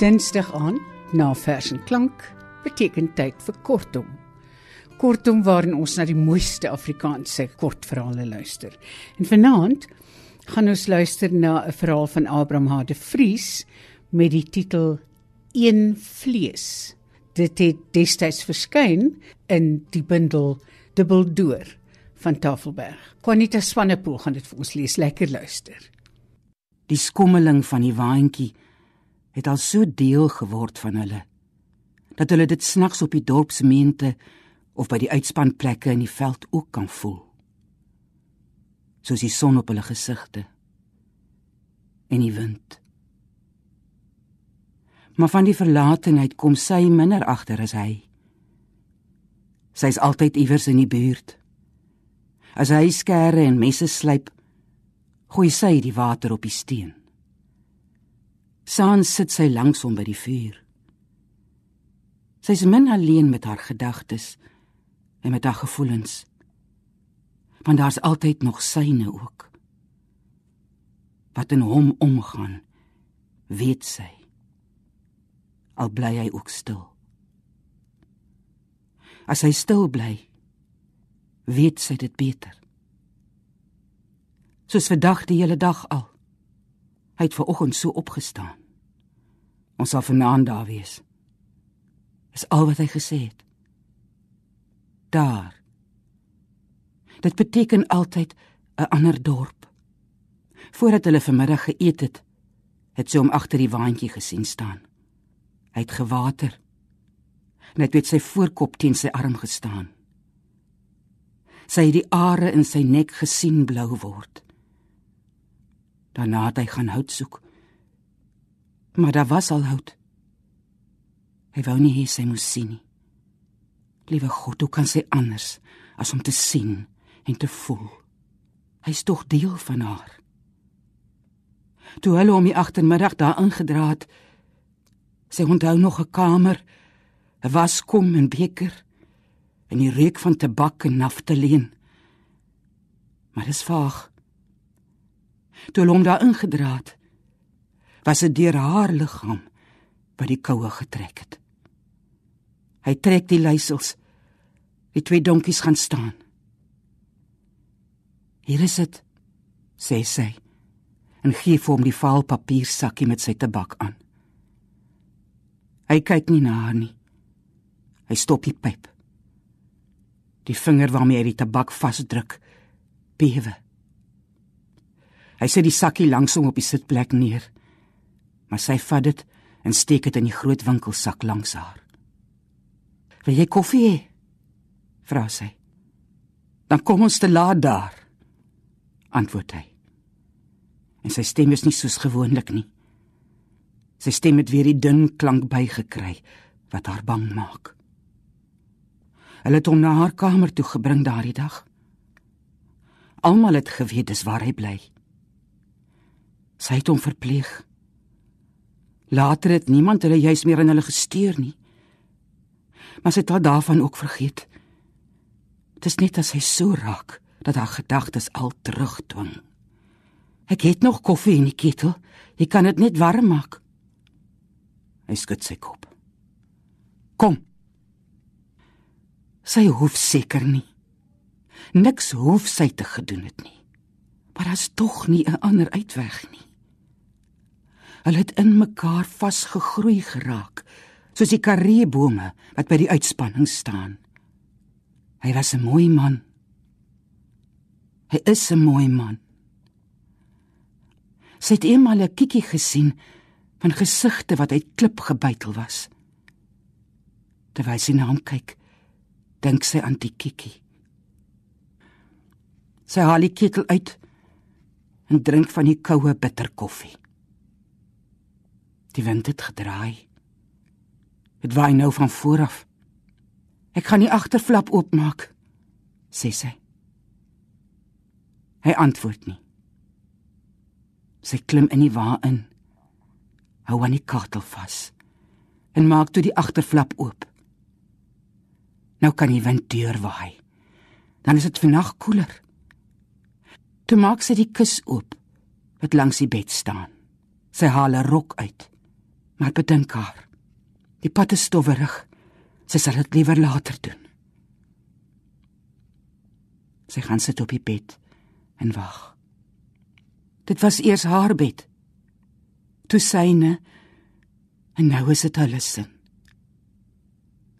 Dinsdag aan na vers en klank beteken tyd vir kortom. Kortom waarin ons na die mooiste Afrikaanse kortverhale luister. En vanaand gaan ons luister na 'n verhaal van Abraham Hade Vries met die titel Een vlees. Dit het destyds verskyn in die bundel Dubbeldoor van Tafelberg. Juanita Swanepoel gaan dit vir ons lees. Lekker luister. Die skommeling van die waantjie het al so deel geword van hulle dat hulle dit snags op die dorpsmente of by die uitspanplekke in die veld ook kan voel soos die son op hulle gesigte en die wind maar van die verlatenheid kom sy minder agter as hy sy's altyd iewers in die buurt as hy skere en messe slyp gooi sy die water op die steen Saans sit sy langs hom by die vuur. Sy is min alleen met haar gedagtes en met haar gevoelens. Want daar's altyd nog syne ook. Wat in hom omgaan, weet sy. Al bly hy ook stil. As hy stil bly, weet sy dit beter. Soos vandag die hele dag al. Hy het ver oggend so opgestaan. Ons sal vanaand daar wees. Is al wat hy gesê het. Daar. Dit beteken altyd 'n ander dorp. Voordat hulle vanmiddag geëet het, het sy hom agter die waantjie gesien staan. Hy het gewater. Net met sy voorkop teen sy arm gestaan. Sy het die are in sy nek gesien blou word. Daarna het hy gaan hout soek maar daar was al hout. Hy wou nie hê sy moes sien nie. Liewe God, hoe kan sy anders as om te sien en te voel? Hy's tog deel van haar. Toe hulle om die agtermiddag daar ingedra het, sy onthou nog 'n kamer, 'n waskom en beker en die reuk van tabak en naftaleen. Maar dis vaag. Toe hulle hom daar ingedra het, was dit deur haar liggaam wat die koue getrek het. Hy trek die leisels. Die twee donkies gaan staan. Hier is dit, sê sy en gee vir hom die vaal papiersakkie met sy tabak aan. Hy kyk nie na haar nie. Hy stop die pyp. Die vinger waarmee hy die tabak vasdruk, bewe. Hy sit die sakkie langs hom op die sitplek neer maar sy vat dit en steek dit in die groot winkelsak langs haar. "Wil jy koffie hê?" vra sy. "Dan kom ons te laat daar." antwoord hy. En sy stem is nie soos gewoonlik nie. Sy stem het weer die dun klank bygekry wat haar bang maak. Hulle het hom na haar kamer toe gebring daardie dag. Almal het geweet dis waar hy bly. Sy het hom verpleeg. Later het niemand hulle juis meer in hulle gesteer nie. Maar sy het al daarvan ook vergeet. Dit is net as hy so raak dat haar gedagtes al terugdwing. Ek het nog koffie in die ketel. Jy kan dit net warm maak. Hy skud sy kop. Kom. Sy hoef seker nie. Niks hoef sy te gedoen het nie. Maar daar's tog nie 'n ander uitweg nie. Hulle het in mekaar vasgegroei geraak, soos die kareebome wat by die uitspanning staan. Hy was 'n mooi man. Hy is 'n mooi man. Sy het eenmal 'n kikkie gesien van gesigte wat uit klip gebytel was. Terwyl sy na hom kyk, dink sy aan die kikkie. Sy haal die ketel uit en drink van die koue bitter koffie. Die wind het gedraai. Dit waai nou van voor af. Ek gaan die agterflap oopmaak, sê sy. Hy antwoord nie. Sy klim in die wa in. Hou aan die katel vas. en maak toe die agterflap oop. Nou kan die wind deurwaai. Dan is dit vannag koeler. Toe maak sy die kus oop wat langs die bed staan. Sy haal 'n rok uit. Maar bedink haar. Die pad is stowwerig. Sy sal dit liewer later doen. Sy gaan sit op die bed en wag. Dit was eers haar bed. Toe syne en nou is dit hulle sin.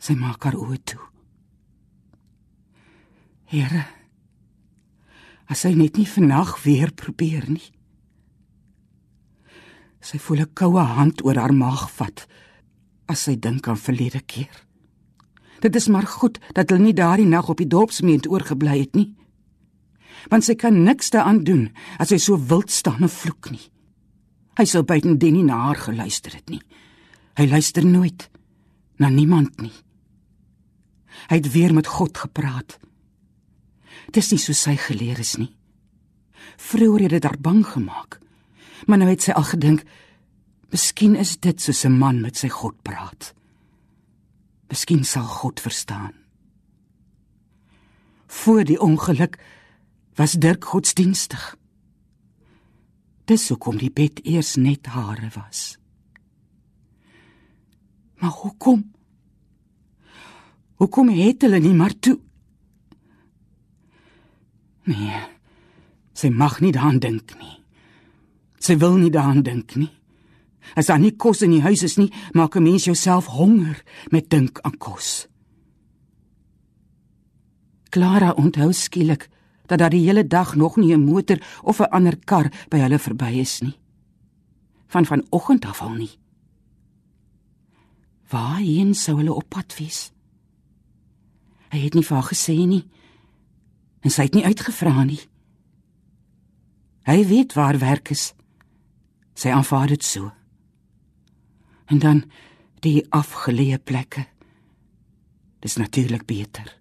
Sy maak haar oë toe. Here, as hy net nie vannag weer probeer nie. Sy voel 'n koue hand oor haar maag vat as sy dink aan verlede keer. Dit is maar goed dat hulle nie daardie nag op die dorpsmeent oorgebly het nie. Want sy kan niks daaraan doen as hy so wild staan en vloek nie. Hy sou buiten Denny na haar geluister het nie. Hy luister nooit na niemand nie. Hy het weer met God gepraat. Dis nie so sy geleer is nie. Vroeger het dit haar bang gemaak. Maar nou het sy al gedink, miskien is dit soos 'n man met sy God praat. Miskien sal God verstaan. Voor die ongeluk was Dirk godsdienstig. Dis hoekom die bed eers net hare was. Maar hoekom? Hoekom het hulle nie maar toe? Nee. Sy mag nie daaraan dink nie. Sy wil nie daaraan dink nie. As daar nie kos in die huis is nie, maak 'n mens jouself honger met dink aan kos. Clara onthou skielik dat daar die hele dag nog nie 'n motor of 'n ander kar by hulle verby is nie. Van vanoggend af al nie. Waarheen sou hulle op pad wees? Hy het nie vir haar gesê nie. En sy het nie uitgevra nie. Hy weet waar werk is. Sy aanvaar dit so. En dan die afgeleë plekke. Dis natuurlik beter.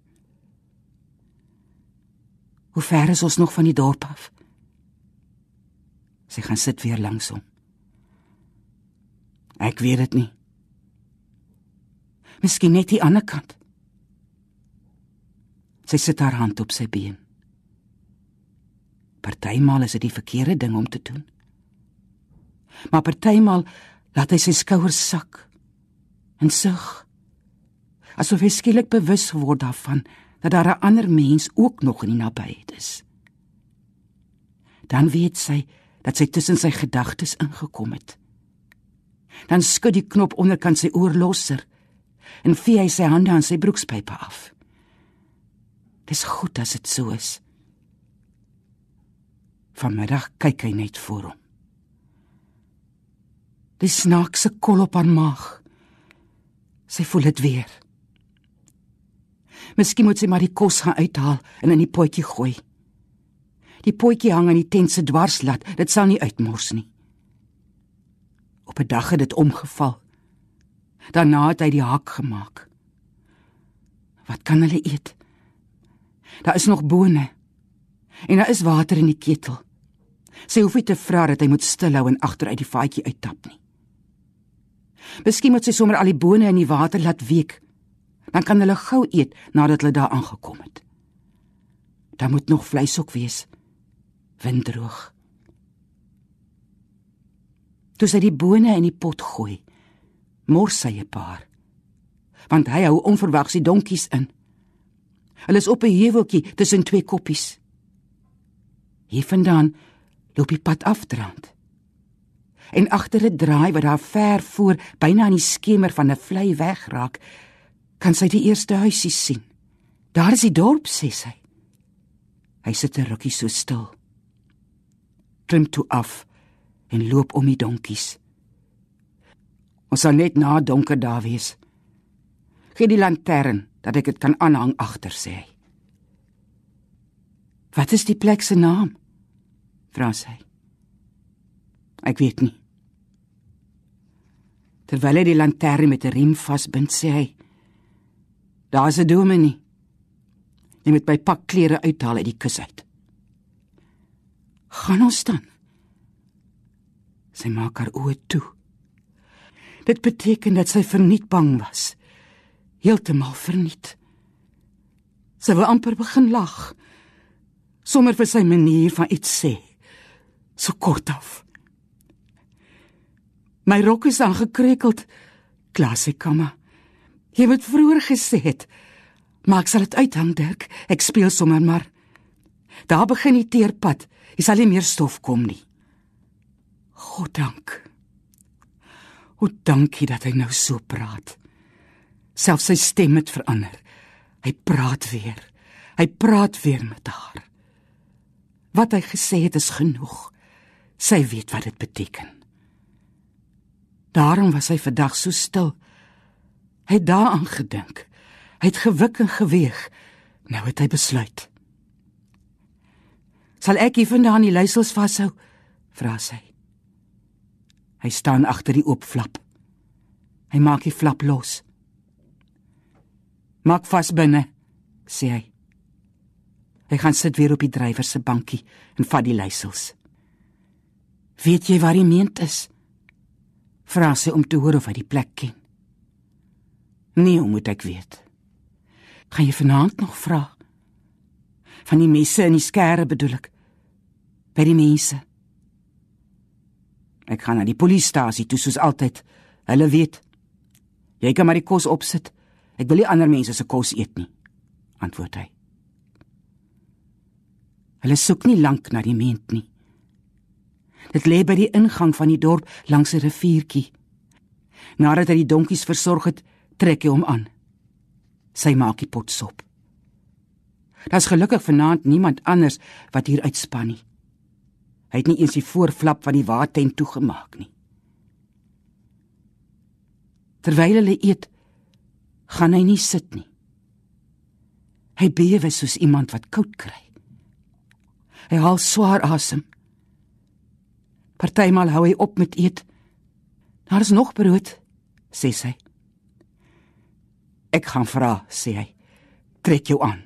Hoe ver is ons nog van die dorp af? Sy gaan sit weer langs hom. Ek weet dit nie. Miskien net die ander kant. Sy sit haar hand op sy been. Partymal is dit die verkeerde ding om te doen. Maar partymal laat hy sy skouers sak en sug. Asof hy skielik bewus word daarvan dat daar 'n ander mens ook nog in die nabyheid is. Dan weet sy dat sy tussen sy gedagtes ingekom het. Dan skud die knop onderkant sy oor losser en vee hy sy hande aan sy broekspype af. Dis goed as dit so is. Vanmiddag kyk hy net voor hom. Die snaakse kol op haar maag. Sy voel dit weer. Miskien moet sy maar die kos gaan uithaal en in die potjie gooi. Die potjie hang aan die tent se dwarslat, dit sal nie uitmors nie. Op 'n dag het dit omgeval. Daarna het hy die hak gemaak. Wat kan hulle eet? Daar is nog bone. En daar is water in die ketel. Sy hoef nie te vra dat hy moet stilhou en agteruit die vaatjie uittap nie. Miskien moet sy sommer al die bone in die water laat week. Dan kan hulle gou eet nadat hulle daar aangekom het. Daar moet nog vleis ook wees. Windroog. Toe sy die bone in die pot gooi, mors sy 'n paar. Want hy hou onverwags die donkies in. Hulle is op 'n heuweltjie tussen twee koppies. Hiervandaan loop die pad afdraand. En agter 'n draai wat daar ver voor byna aan die skemer van 'n vlei wegraak, kan sy die eerste huisie sien. Daar is die dorp, sê sy. Hy sit 'n rukkie so stil. Klim toe af en loop om die donkies. Ons sal net na donker daar wees. Gee die lantern dat ek dit kan aanhang agter sê hy. Wat is die plek se naam? vra sy. Ek weet nie. Terwyl hy die lantern met 'n riem vasbind, sê hy: Daar's 'n dominee. Jy moet my pak klere uithaal uit die kus uit. Gaan ons dan? Sy maak haar oë toe. Dit beteken dat sy verniet bang was. Heeltemal verniet. Sy wou amper begin lag. Sommer vir sy manier van iets sê. So kort af. My rok is aangekrekeld. Klassikamma. Jy het vroeër gesê het. Maar ek sal dit uithang, Dirk. Ek speel sommer maar. Daar begin die teerpad. Jy sal nie meer stof kom nie. God dank. O, dankie dat hy nou so praat. Selfs sy stem het verander. Hy praat weer. Hy praat weer met haar. Wat hy gesê het is genoeg. Sy weet wat dit beteken. Daarom was hy vandag so stil. Hy het daaraan gedink. Hy het gewik en geweeg. Nou het hy besluit. Sal ek hiervandaan die leisels vashou? vra sy. Hy staan agter die oop flap. Hy maak die flap los. Maak vas binne, sê hy. Hy gaan sit weer op die drywer se bankie en vat die leisels. Weet jy waar die meent is? vra sy om te hoor of hy die plek ken. Nee, moet ek weet? Gaan jy vanaand nog vra? Van die messe in die skare bedoel ek. By die mense. Ek gaan na die polisiestasie toe soos altyd. Hulle weet. Jy kan maar die kos opsit. Ek wil nie ander mense se kos eet nie, antwoord hy. Hulle soek nie lank na die ment nie. Dit lê by die ingang van die dorp langs 'n riviertjie. Nadat hy die donkies versorg het, trek hy hom aan. Sy maak die pot sop. Daar's gelukkig vanaand niemand anders wat hier uitspan nie. Hy het nie eens die voorflap van die watertent toegemaak nie. Terwyl hulle eet, gaan hy nie sit nie. Hy bewe soos iemand wat koud kry. Hy haal swaar asem. Partymal hou hy op met eet. Daar is nog brood, sê sy. Ek gaan vra, sê hy. Trek jou aan.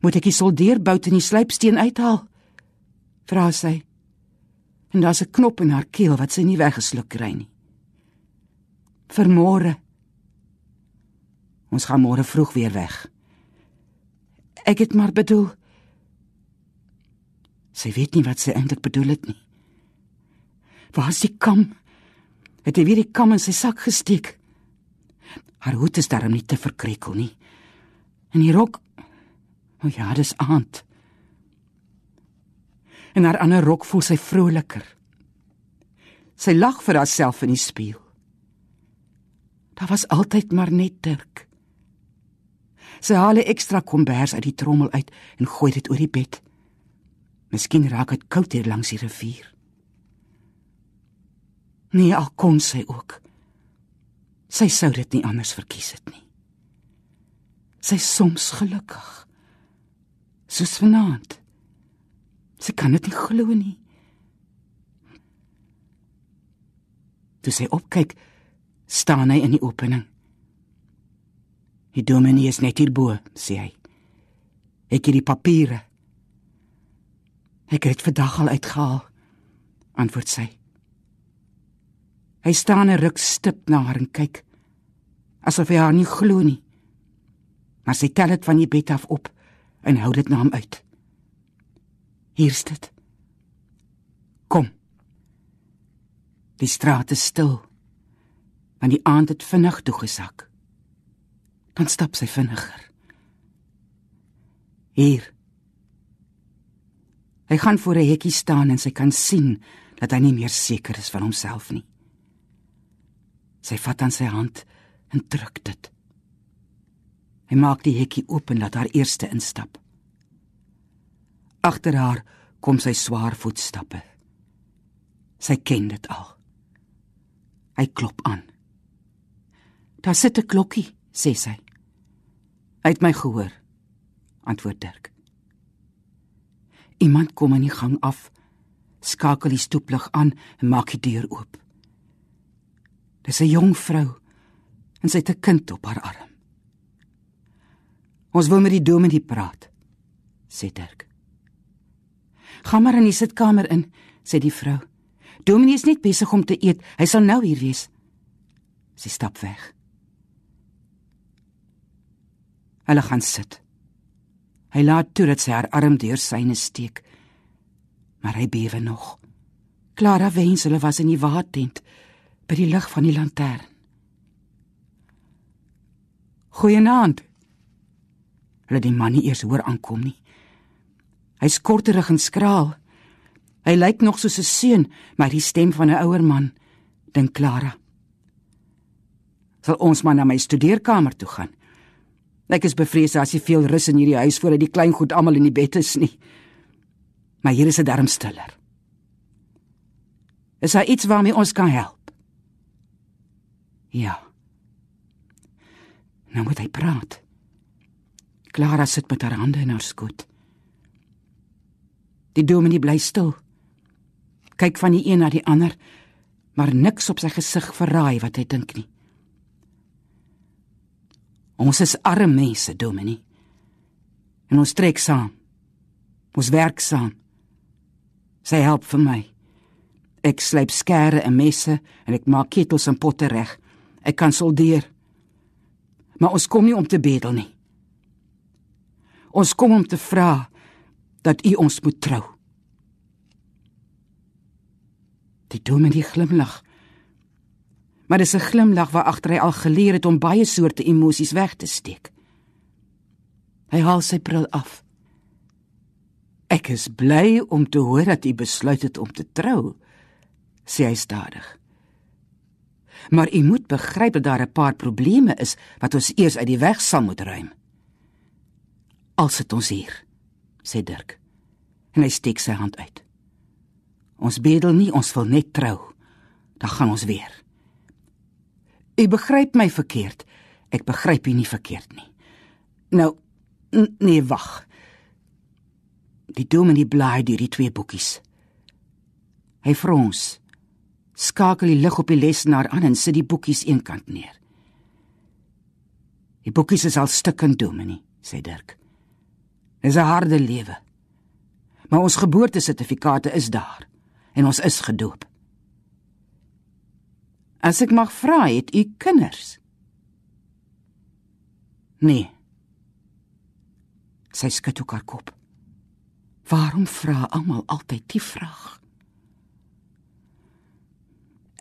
Moet ek die soldeerbout in die slypsteen uithaal? Vra sy. En daar's 'n knop in haar keel wat sy nie weggesluk kry nie. Vir môre. Ons gaan môre vroeg weer weg. Ek het maar bedoel Sy weet nie wat sy eintlik bedoel het nie. Waar is die kam? Het hy weer die kam in sy sak gesteek? Haar hoed is darm nie te verkrekel nie. En die rok, o oh ja, dis aand. En haar ander rok voel sy vroliker. Sy lag vir haarself in die spieël. Daar was altyd maar net Dirk. Sy haal 'n ekstra kombers uit die trommel uit en gooi dit oor die bed. Miskien raak dit koud hier langs die rivier. Nee, al kon sy ook. Sy sou dit nie anders verkies het nie. Sy soms gelukkig. Soos vanaand. Sy kan dit nie glo nie. Toe sy opkyk, staan hy in die opening. Die dominee is net hierbo, sê hy. Ek het die papiere Ek het vandag al uitgehaal, antwoord sy. Hy staan 'n ruk stip na haar en kyk asof hy haar nie glo nie. Maar sy tel dit van die bed af op en hou dit na hom uit. Hier's dit. Kom. Die straat is stil. Want die aand het vinnig toegesak. Dan stap sy vinniger. Hier Hy gaan voor 'n hekkie staan en sy kan sien dat hy nie meer seker is van homself nie. Sy vat aan sy hand en druk dit. Hy maak die hekkie oop en laat haar eerste instap. Agter haar kom sy swaar voetstappe. Sy ken dit al. Hy klop aan. Daar sit 'n klokkie, sê sy. Hy het my gehoor, antwoord Dirk. Iemand kom in die gang af, skakel die stoeplig aan en maak die deur oop. Dis 'n jong vrou en sy het 'n kind op haar arm. Ons wil met die dominee praat, sê Dirk. Gaan maar in die sitkamer in, sê die vrou. Dominee is net besig om te eet. Hy sal nou hier wees. Sy stap weg. Hulle gaan sit. Hy laat toe dat sy haar arm deur syne steek. Maar hy bewe nog. Clara wens hulle was in die waadtent by die lig van die lantern. Goeienaand. Hulle die man nie eers hoor aankom nie. Hy's korterig en skraal. Hy lyk nog soos 'n seun, maar die stem van 'n ouer man, dink Clara. Sal ons maar na my studeerkamer toe gaan. Ek is bevrees as jy veel rus in hierdie huis voordat die klein goed almal in die bed is nie. Maar hier is dit darm stiller. Is daar iets waarmee ons kan help? Ja. Nou moet hy praat. Clara sit met haar hande in haar skoot. Die dominee bly stil. Kyk van die een na die ander, maar niks op sy gesig verraai wat hy dink nie. Ons is arme mense, dominee. En ons trek saam. Ons werk saam. Sy help vir my. Ek slyp skare en messe en ek maak ketels en potte reg. Ek kan soldeer. Maar ons kom nie om te bedel nie. Ons kom om te vra dat u ons moet trou. Die dominee glimlag. Maar dis 'n glimlag waar agter hy al geleer het om baie soorte emosies weg te steek. Hy haal sy bril af. Ek is bly om te hoor dat u besluit het om te trou, sê hy stadig. Maar u moet begryp dat daar 'n paar probleme is wat ons eers uit die weg sal moet ruim. Als dit ons hier, sê Dirk. En hy steek sy hand uit. Ons bedel nie, ons wil net trou. Dan gaan ons weer. U begryp my verkeerd. Ek begryp u nie verkeerd nie. Nou nee, wag. Die dominee blaai deur die twee boekies. Hy frons. Skakel die lig op die lesenaar aan en sit die boekies eenkant neer. Die boekies is al stukkend dominee, sê Dirk. Dis 'n harde lewe. Maar ons geboortesertifikate is daar en ons is gedoop. As ek mag vra, het u kinders? Nee. Sy skud ook haar kop. Waarom vra almal altyd die vraag?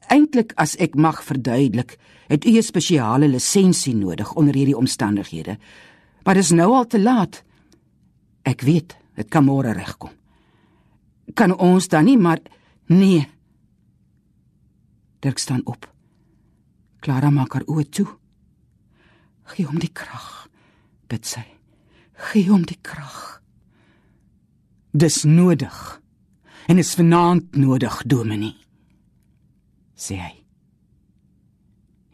Eintlik as ek mag verduidelik, het u 'n spesiale lisensie nodig onder hierdie omstandighede. Maar dis nou al te laat. Ek weet, dit kan môre regkom. Kan ons dan nie maar nee. Dirk staan op. Clara maak haar oë toe. Gee hom die krag, bid sy. Gee hom die krag. Dis nodig. En is vanaand nodig, Dominee. Sê hy.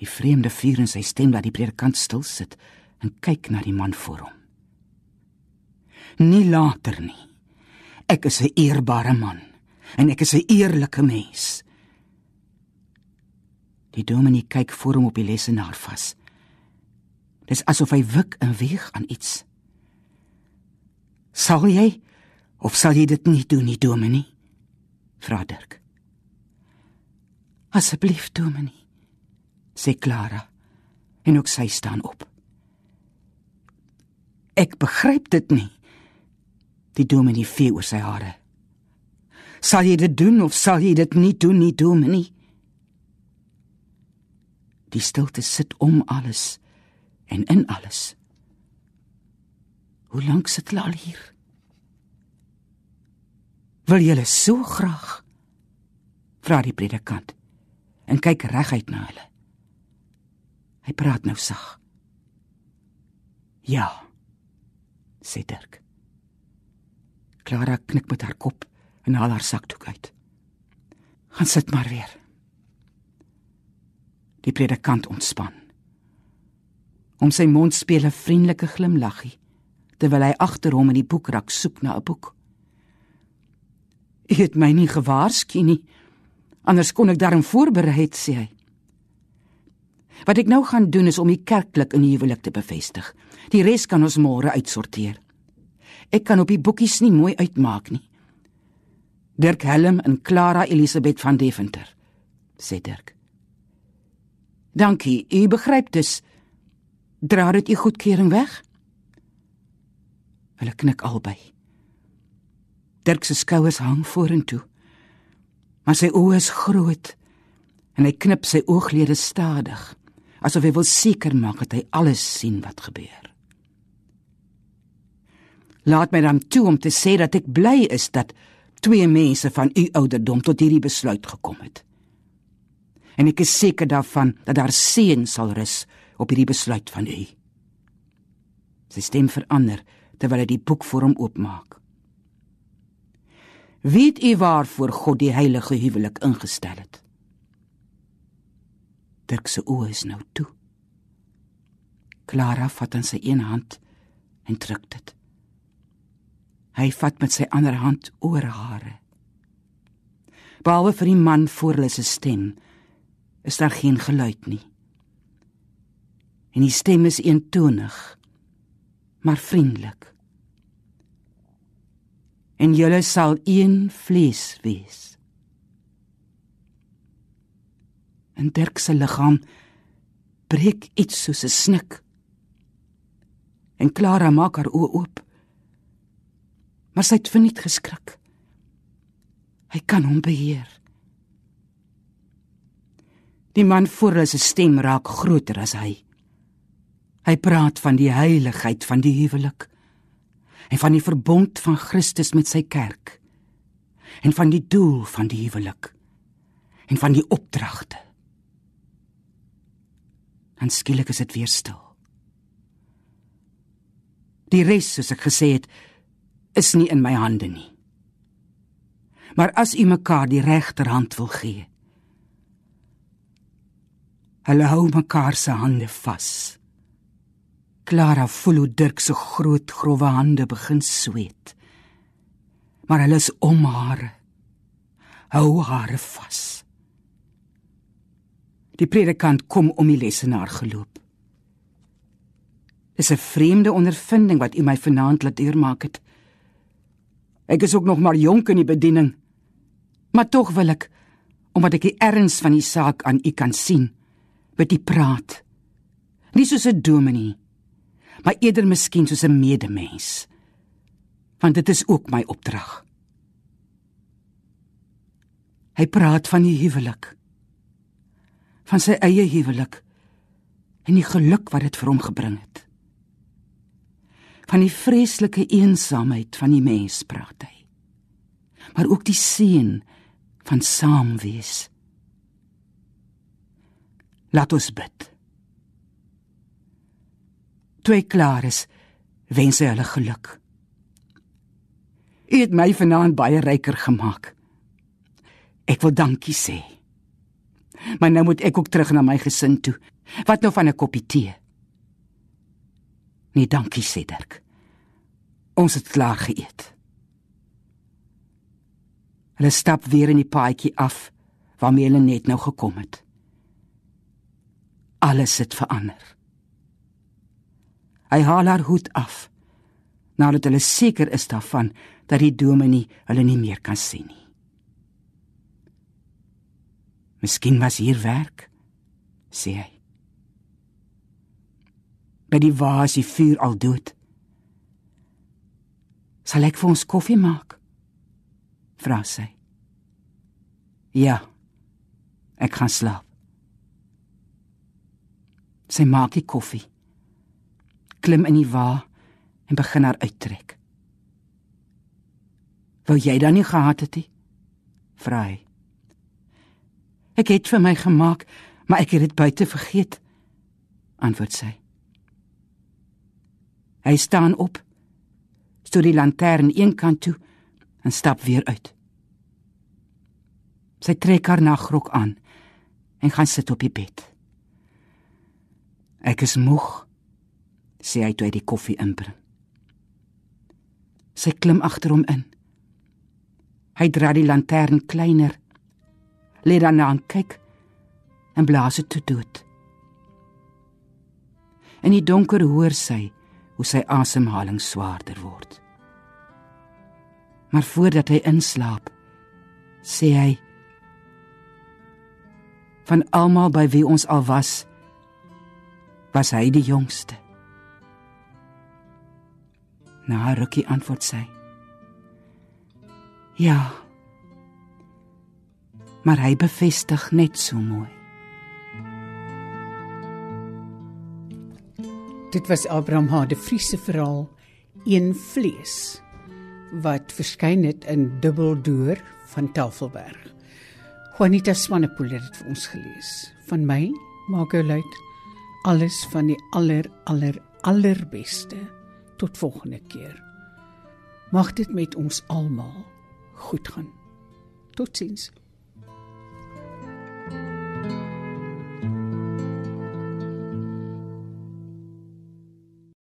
Die vreemde vuur in sy stem laat die predikant stil sit en kyk na die man voor hom nie later nie. Ek is 'n eerbare man en ek is 'n eerlike mens. Die dominee kyk voor hom op die lesenaar vas. Dis asof hy wik en weeg aan iets. Sal jy of sal jy dit nie doen nie, dominee? Vra Dirk. Asseblief, dominee, sê Clara en ook sy staan op. Ek begryp dit nie. Die dominee vee oor sy hare. Sal jy dit doen of sal jy dit nie doen nie, dominee? Die stilte sit om alles en in alles. Hoe lank sit hulle al hier? Wil julle so graag? Vra die predikant en kyk reguit na hulle. Hy praat nou sag. Ja. sê Dirk. Clara knik met haar kop en haal haar sakdoek uit. Gaan sit maar weer. Die predikant ontspan. Om sy mond speel 'n vriendelike glimlaggie terwyl hy agter hom in die boekrak soek na 'n boek. "Ek het my nie gewaarsku nie. Anders kon ek daarin voorberei het," sê hy. "Wat ek nou gaan doen is om die kerklik in die huwelik te bevestig. Die res kan ons môre uitsorteer." Ek kan op die boekies nie mooi uitmaak nie. Dirk Helm en Clara Elisabeth van Deventer, sê Dirk. Dankie, u begryp dus. Dra dit u goedkeuring weg? Hulle knik albei. Dirk se skouers hang vorentoe. Maar sy oë is groot en hy knip sy ooglede stadig, asof hy wil seker maak dat hy alles sien wat gebeur. Laat my dan toe om te sê dat ek bly is dat twee mense van u ouderdom tot hierdie besluit gekom het. En ek is seker daarvan dat daar seën sal rus op hierdie besluit van u. Sy stem verander terwyl hy die boek voor hom oopmaak. Weet u waarvoor God die heilige huwelik ingestel het? Dirk se oë is nou toe. Clara vat aan sy een hand en druk dit. Hy vat met sy ander hand oor hare. Behalwe vir die man voor hulle se stem is daar geen geluid nie. En die stem is eentonig, maar vriendelik. En julle sal een vlees wees. En Dirk se liggaam breek iets soos 'n snik. En Clara maak haar oë oop maar sy het verniet geskrik. Hy kan hom beheer. Die man voor hulle se stem raak groter as hy. Hy praat van die heiligheid van die huwelik en van die verbond van Christus met sy kerk en van die doel van die huwelik en van die opdragte. Dan skielik is dit weer stil. Die res, soos ek gesê het, is nie in my hande nie. Maar as u mekaar die regterhand wil gee, hulle hou mekaar se hande vas. Clara voel hoe Dirk se groot grouwe hande begin sweet. Maar hulle is om haar. Hou haar vas. Die predikant kom om die lesenaar geloop. Dis 'n vreemde ondervinding wat u my vanaand laat deurmaak het. Ek is ook nog maar jonk in die bediening. Maar tog wil ek omdat ek die erns van die saak aan u kan sien, met u praat. Nie soos 'n dominee, maar eerder miskien soos 'n medemens. Want dit is ook my opdrag. Hy praat van die huwelik. Van sy eie huwelik en die geluk wat dit vir hom gebring het van die vreeslike eensaamheid van die mens praat hy. Maar ook die seën van saam wees. Laat ons bid. Twee klares wens hulle geluk. U het my vanaand baie ryker gemaak. Ek wil dankie sê. Maar nou moet ek ook terug na my gesin toe. Wat nou van 'n koppie tee? Nee, dankie, Cedric. Ons het klaar geëet. Hulle stap weer in die paadjie af waarmee hulle net nou gekom het. Alles het verander. Hy haal haar hoed af nadat hulle seker is daarvan dat die dominee hulle nie meer kan sien nie. Miskien was hier werk, sê hy by die waas die vuur al dood. Sal ek vir ons koffie maak? Vra sy. Ja. Ek gaan slaap. Sy maak die koffie. Klim in die wa en begin haar uittrek. Wou jy dan nie gehad het nie? Vra hy. Ek het vir my gemaak, maar ek het dit buite vergeet. Antwoord sy. Hy staan op, stoot die lantern een kant toe en stap weer uit. Sy trek haar nagrok aan en gaan sit op die bed. Ek is moeg, sê hy toe hy die koffie inbring. Sy klim agter hom in. Hy dra die lantern kleiner, lê dan aan kyk en blaas dit toe dood. In die donker hoor sy hoe sy asemhaling swaarder word. Maar voordat hy inslaap, sê hy. Van almal by wie ons al was, was hy die jongste. Na rukkie antwoord sy. Ja. Maar hy bevestig net so mooi. Dit was Abraham H. de Vries se verhaal Een vlees wat verskyn het in Dubbeldoor van Tafelberg. Juanita Swanepoel het dit vir ons gelees. Van my, Margot Luit, alles van die aller aller allerbeste. Tot volgende keer. Mag dit met ons almal goed gaan. Totsiens.